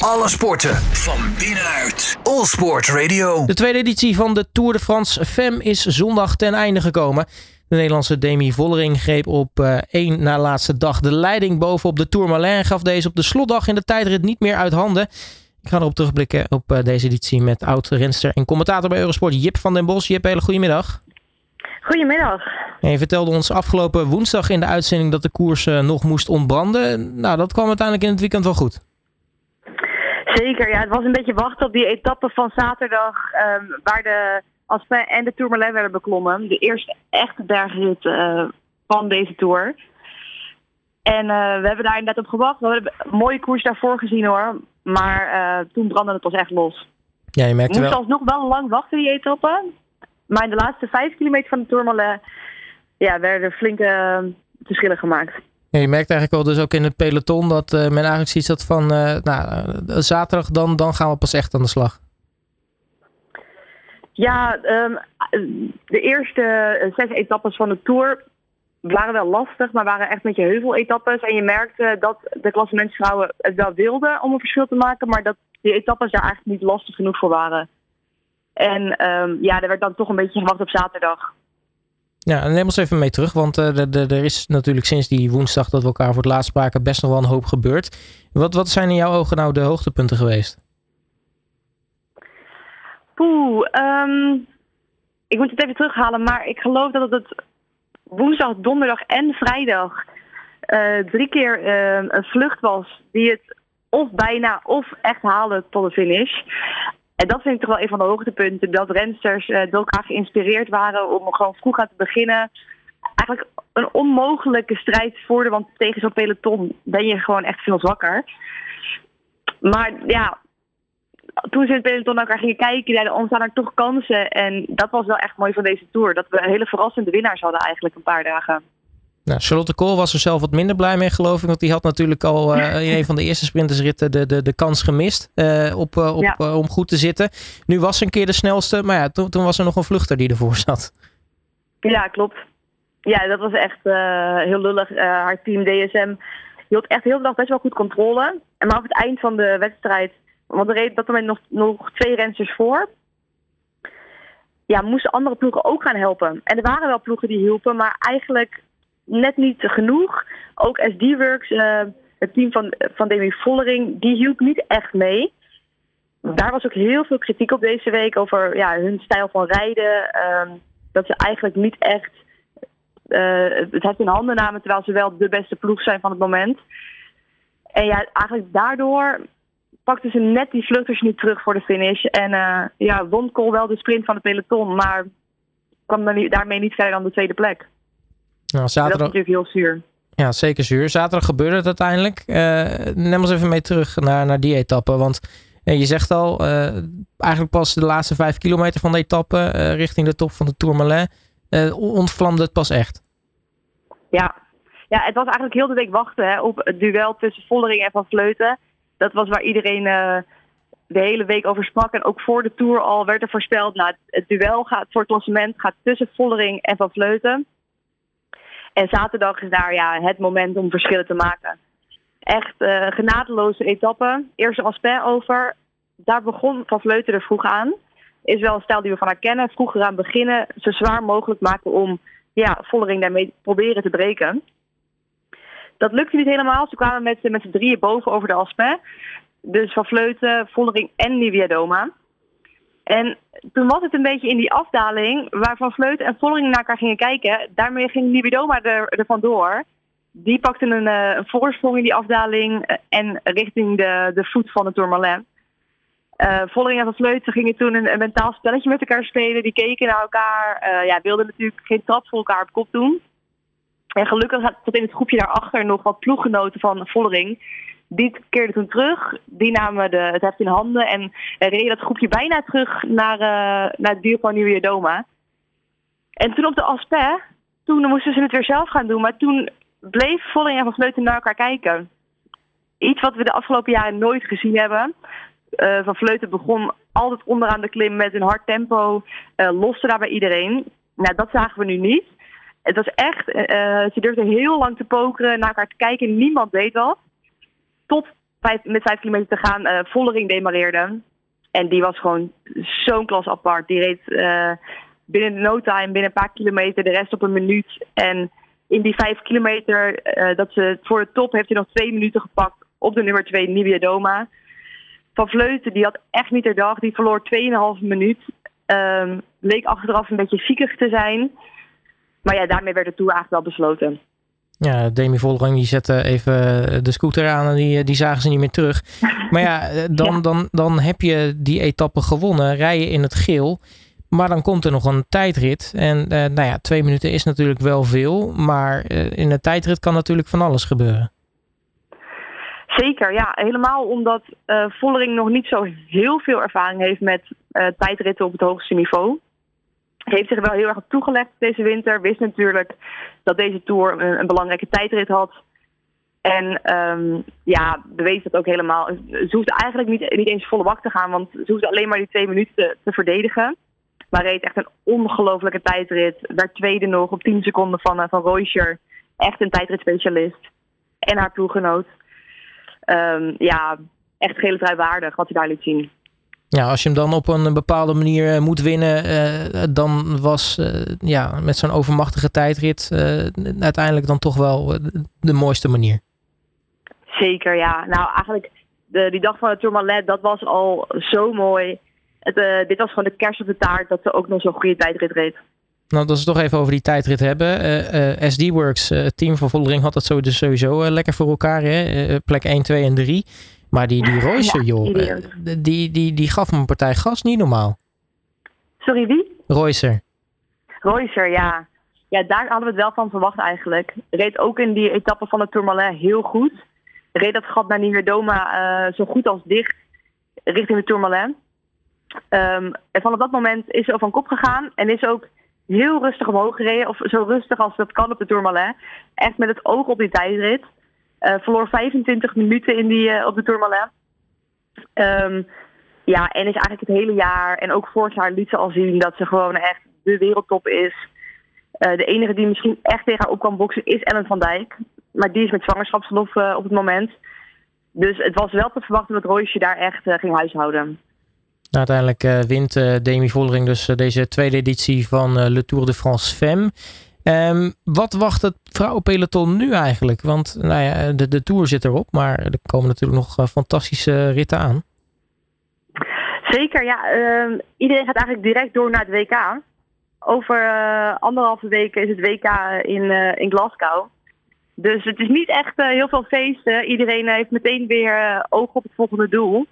Alle sporten van binnenuit. All Sport Radio. De tweede editie van de Tour de France Femme is zondag ten einde gekomen. De Nederlandse Demi Vollering greep op uh, één na laatste dag de leiding bovenop de Tourmalet en gaf deze op de slotdag in de tijdrit niet meer uit handen. Ik ga erop terugblikken op uh, deze editie met oud-renster en commentator bij Eurosport Jip van den Bos. Jip, hele goedemiddag. Goedemiddag. En je vertelde ons afgelopen woensdag in de uitzending dat de koers uh, nog moest ontbranden. Nou, dat kwam uiteindelijk in het weekend wel goed. Zeker, ja. Het was een beetje wachten op die etappe van zaterdag um, waar de Aspen en de Tourmalet werden beklommen. De eerste echte bergrit uh, van deze Tour. En uh, we hebben daar inderdaad op gewacht. We hebben een mooie koers daarvoor gezien hoor. Maar uh, toen brandde het pas echt los. Ja, je merkte we moesten wel... alsnog wel lang wachten die etappe. Maar in de laatste vijf kilometer van de Tourmalet ja, werden flinke verschillen gemaakt. Je merkt eigenlijk wel dus ook in het peloton dat uh, men eigenlijk ziet dat van uh, nou, zaterdag dan, dan gaan we pas echt aan de slag. Ja, um, de eerste zes etappes van de Tour waren wel lastig, maar waren echt met je heuveletappes. En je merkte dat de klassementsvrouwen het wel wilden om een verschil te maken, maar dat die etappes daar eigenlijk niet lastig genoeg voor waren. En um, ja, er werd dan toch een beetje gewacht op zaterdag. Ja, neem ons even mee terug, want uh, er is natuurlijk sinds die woensdag dat we elkaar voor het laatst spraken best nog wel een hoop gebeurd. Wat, wat zijn in jouw ogen nou de hoogtepunten geweest? Poeh, um, ik moet het even terughalen, maar ik geloof dat het woensdag, donderdag en vrijdag uh, drie keer uh, een vlucht was die het of bijna of echt haalde tot de finish. En dat vind ik toch wel een van de hoogtepunten. Dat rensters uh, door elkaar geïnspireerd waren om gewoon vroeg aan te beginnen. Eigenlijk een onmogelijke strijd voerden, want tegen zo'n peloton ben je gewoon echt veel zwakker. Maar ja, toen ze in het peloton naar elkaar gingen kijken, zeiden ontstaan er toch kansen. En dat was wel echt mooi van deze Tour. Dat we hele verrassende winnaars hadden eigenlijk een paar dagen. Nou, Charlotte Kool was er zelf wat minder blij mee, geloof ik. Want die had natuurlijk al uh, in een van de eerste sprintersritten de, de, de kans gemist uh, op, uh, op, ja. om goed te zitten. Nu was ze een keer de snelste, maar ja, toen, toen was er nog een vluchter die ervoor zat. Ja, klopt. Ja, dat was echt heel lullig. haar team DSM hield echt heel de dag best wel goed controle. En maar op het eind van de wedstrijd, want er reed dat moment nog, nog twee rensters voor ja, moesten andere ploegen ook gaan helpen. En er waren wel ploegen die hielpen, maar eigenlijk net niet genoeg. Ook SD-Works, uh, het team van, van Demi Vollering, die hielp niet echt mee. Daar was ook heel veel kritiek op deze week over ja, hun stijl van rijden. Uh, dat ze eigenlijk niet echt uh, het heeft in handen namen, terwijl ze wel de beste ploeg zijn van het moment. En ja, eigenlijk daardoor pakten ze net die vluchters niet terug voor de finish. En uh, ja, won wel de sprint van het peloton, maar kwam daarmee niet verder dan de tweede plek. Nou, zaterdag... Dat is natuurlijk heel zuur. Ja, zeker zuur. Zaterdag gebeurde het uiteindelijk. Uh, neem ons even mee terug naar, naar die etappe. Want uh, je zegt al, uh, eigenlijk pas de laatste vijf kilometer van de etappe richting de top van de Tourmalet ontvlamde het pas echt. Ja. ja, het was eigenlijk heel de week wachten hè, op het duel tussen Vollering en Van Vleuten. Dat was waar iedereen de hele week over sprak. En ook voor de Tour al werd er voorspeld, nou, het duel gaat voor het klassement gaat tussen Vollering en Van Vleuten. En zaterdag is daar ja, het moment om verschillen te maken. Echt uh, genadeloze etappe. Eerste aspect over. Daar begon Van Vleuten er vroeg aan. Is wel een stijl die we van haar kennen. Vroeger aan beginnen. Zo zwaar mogelijk maken om ja, Vollering daarmee proberen te breken. Dat lukte niet helemaal. Ze kwamen met, met z'n drieën boven over de aspect. Dus Van Vleuten, Vollering en Nivia Doma. En toen was het een beetje in die afdaling waar Van Vleuten en Vollering naar elkaar gingen kijken. Daarmee ging Libidoma er, er vandoor. Die pakte een, een voorsprong in die afdaling uh, en richting de, de voet van de Tourmalet. Uh, Vollering en Van Vleuten gingen toen een, mentaal spelletje met elkaar spelen. Die keken naar elkaar. ja, wilden natuurlijk geen trap voor elkaar op kop doen. En gelukkig tot in het groepje daarachter nog wat ploeggenoten van Vollering die keerde toen terug. Die namen de, het heft in handen en reden dat groepje bijna terug naar, uh, naar het dierpark Nieuwe Doma. En toen op de Aspe, toen moesten ze het weer zelf gaan doen. Maar toen bleef Volling en Van Vleuten naar elkaar kijken. Iets wat we de afgelopen jaren nooit gezien hebben. Uh, van Vleuten begon altijd onderaan de klim met een hard tempo. Uh, loste daar bij iedereen. Nou, dat zagen we nu niet. Het was echt, ze durfden heel lang te pokeren, naar elkaar te kijken. Niemand deed wat. Tot met vijf kilometer te gaan uh, Vollering demareerde. En die was gewoon zo'n klas apart. Die reed uh, binnen no time, binnen een paar kilometer, de rest op een minuut. En in die vijf kilometer uh, dat ze voor de top heeft hij nog twee minuten gepakt op de nummer twee, Nibia Doma. Van Vleuten, die had echt niet dag. Die verloor 2,5 minuut. Um, leek achteraf een beetje ziekig te zijn. Maar ja, daarmee werd de Tour eigenlijk wel besloten. Ja, Demi Vollering die zette even de scooter aan en die, die zagen ze niet meer terug. Maar ja, dan, ja. Dan, dan heb je die etappe gewonnen, rij je in het geel. Maar dan komt er nog een tijdrit. En uh, nou ja, twee minuten is natuurlijk wel veel. Maar uh, in een tijdrit kan natuurlijk van alles gebeuren. Zeker, ja. Helemaal omdat uh, Vollering nog niet zo heel veel ervaring heeft met tijdritten op het hoogste niveau heeft zich wel heel erg op toegelegd deze winter. Wist natuurlijk dat deze Tour een, een belangrijke tijdrit had. En um, ja, bewees dat ook helemaal. Ze hoefde eigenlijk niet, niet eens volle bak te gaan, want ze hoefde alleen maar die twee minuten te, verdedigen. Maar reed echt een ongelofelijke tijdrit. Werd tweede nog op 10 seconden van, uh, van Reuscher. Echt een tijdritspecialist. En haar toegenoot. Um, ja, echt gele trui waardig wat hij daar liet zien. Ja, als je hem dan op een bepaalde manier uh, moet winnen, uh, dan was uh, ja, met zo'n overmachtige tijdrit uiteindelijk dan toch wel de mooiste manier. Zeker, ja. Nou, eigenlijk de, die dag van de Tourmalet, dat was al zo mooi. Het, dit was gewoon de kerst op de taart dat ze ook nog zo'n goede tijdrit reed. Nou, dat we het toch even over die tijdrit hebben. SD Works, het team van Vollering, had het dus sowieso lekker voor elkaar. Hè? plek 1, 2 en 3. Maar die, die Roycer, ja, joh, die, die, die gaf me een partij gas niet normaal. Sorry, wie? Roycer. Roycer, ja. Ja, daar hadden we het wel van verwacht eigenlijk. Reed ook in die etappe van de Tourmalet heel goed. Reed dat gat naar Niverdoma uh, zo goed als dicht richting de Tourmalet. Um, en vanaf dat moment is ze van kop gegaan en is ook heel rustig omhoog gereden. Of zo rustig als dat kan op de Tourmalet. Echt met het oog op die tijdrit. Uh, verloor 25 minuten in die, uh, op de Tourmalet. Um, ja, en is eigenlijk het hele jaar en ook vorig jaar liet ze al zien dat ze gewoon echt de wereldtop is. Uh, de enige die misschien echt tegen haar op kan boksen is Ellen van Dijk. Maar die is met zwangerschapsverlof op het moment. Dus het was wel te verwachten dat Roosje daar echt ging huishouden. Nou, uiteindelijk wint Demi Vollering dus deze tweede editie van Le Tour de France Femme. Um, wat wacht het vrouwenpeloton nu eigenlijk? Want nou ja, de, de Tour zit erop, maar er komen natuurlijk nog uh, fantastische ritten aan. Zeker, ja. Uh, iedereen gaat eigenlijk direct door naar het WK. Over uh, anderhalve weken is het WK in, uh, in Glasgow. Dus het is niet echt heel veel feesten. Iedereen heeft meteen weer oog op het volgende doel.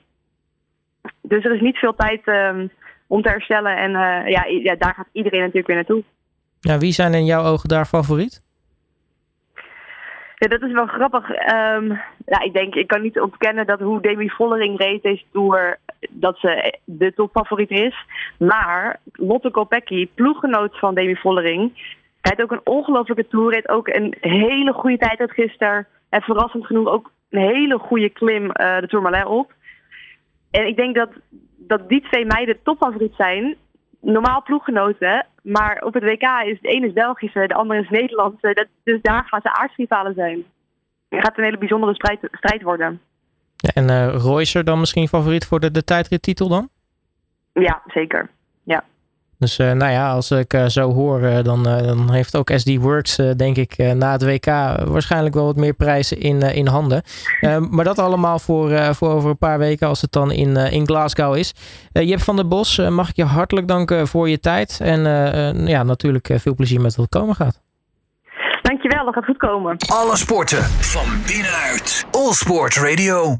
Dus er is niet veel tijd ehm, om te herstellen. En ja, ja, daar gaat iedereen natuurlijk weer naartoe. Ja, wie zijn in jouw ogen daar favoriet? Ja, dat is wel grappig. Ja, ik denk, ik kan niet ontkennen dat hoe Demi Vollering reed deze Tour, dat ze de topfavoriet is. Maar Lotte Kopecky, ploeggenoot van Demi Vollering, rijdt ook een ongelofelijke Tour. Reed ook een hele goede tijd gisteren. En verrassend genoeg ook een hele goede klim uh, de Tourmalet op. En ik denk dat, dat die twee meiden topfavoriet zijn normaal ploeggenoten. Maar op het WK is de ene is Belgische, de andere is Nederlandse. Dat, dus daar gaan ze aardsrivalen zijn. Het gaat een hele bijzondere strijd, strijd worden. Ja, en uh, Roycer dan misschien favoriet voor de, de tijdrittitel dan? Ja, zeker. Dus uh, nou ja, als ik uh, zo hoor, uh, dan, dan heeft ook SD Works, denk ik, na het WK waarschijnlijk wel wat meer prijzen in, in handen. maar dat allemaal voor, voor over een paar weken als het dan in, in Glasgow is. Jep van der Bos, mag ik je hartelijk danken voor je tijd. En ja, natuurlijk veel plezier met wat komen gaat. Dankjewel, dat gaat goed komen. Alle sporten van binnenuit. All Sport Radio.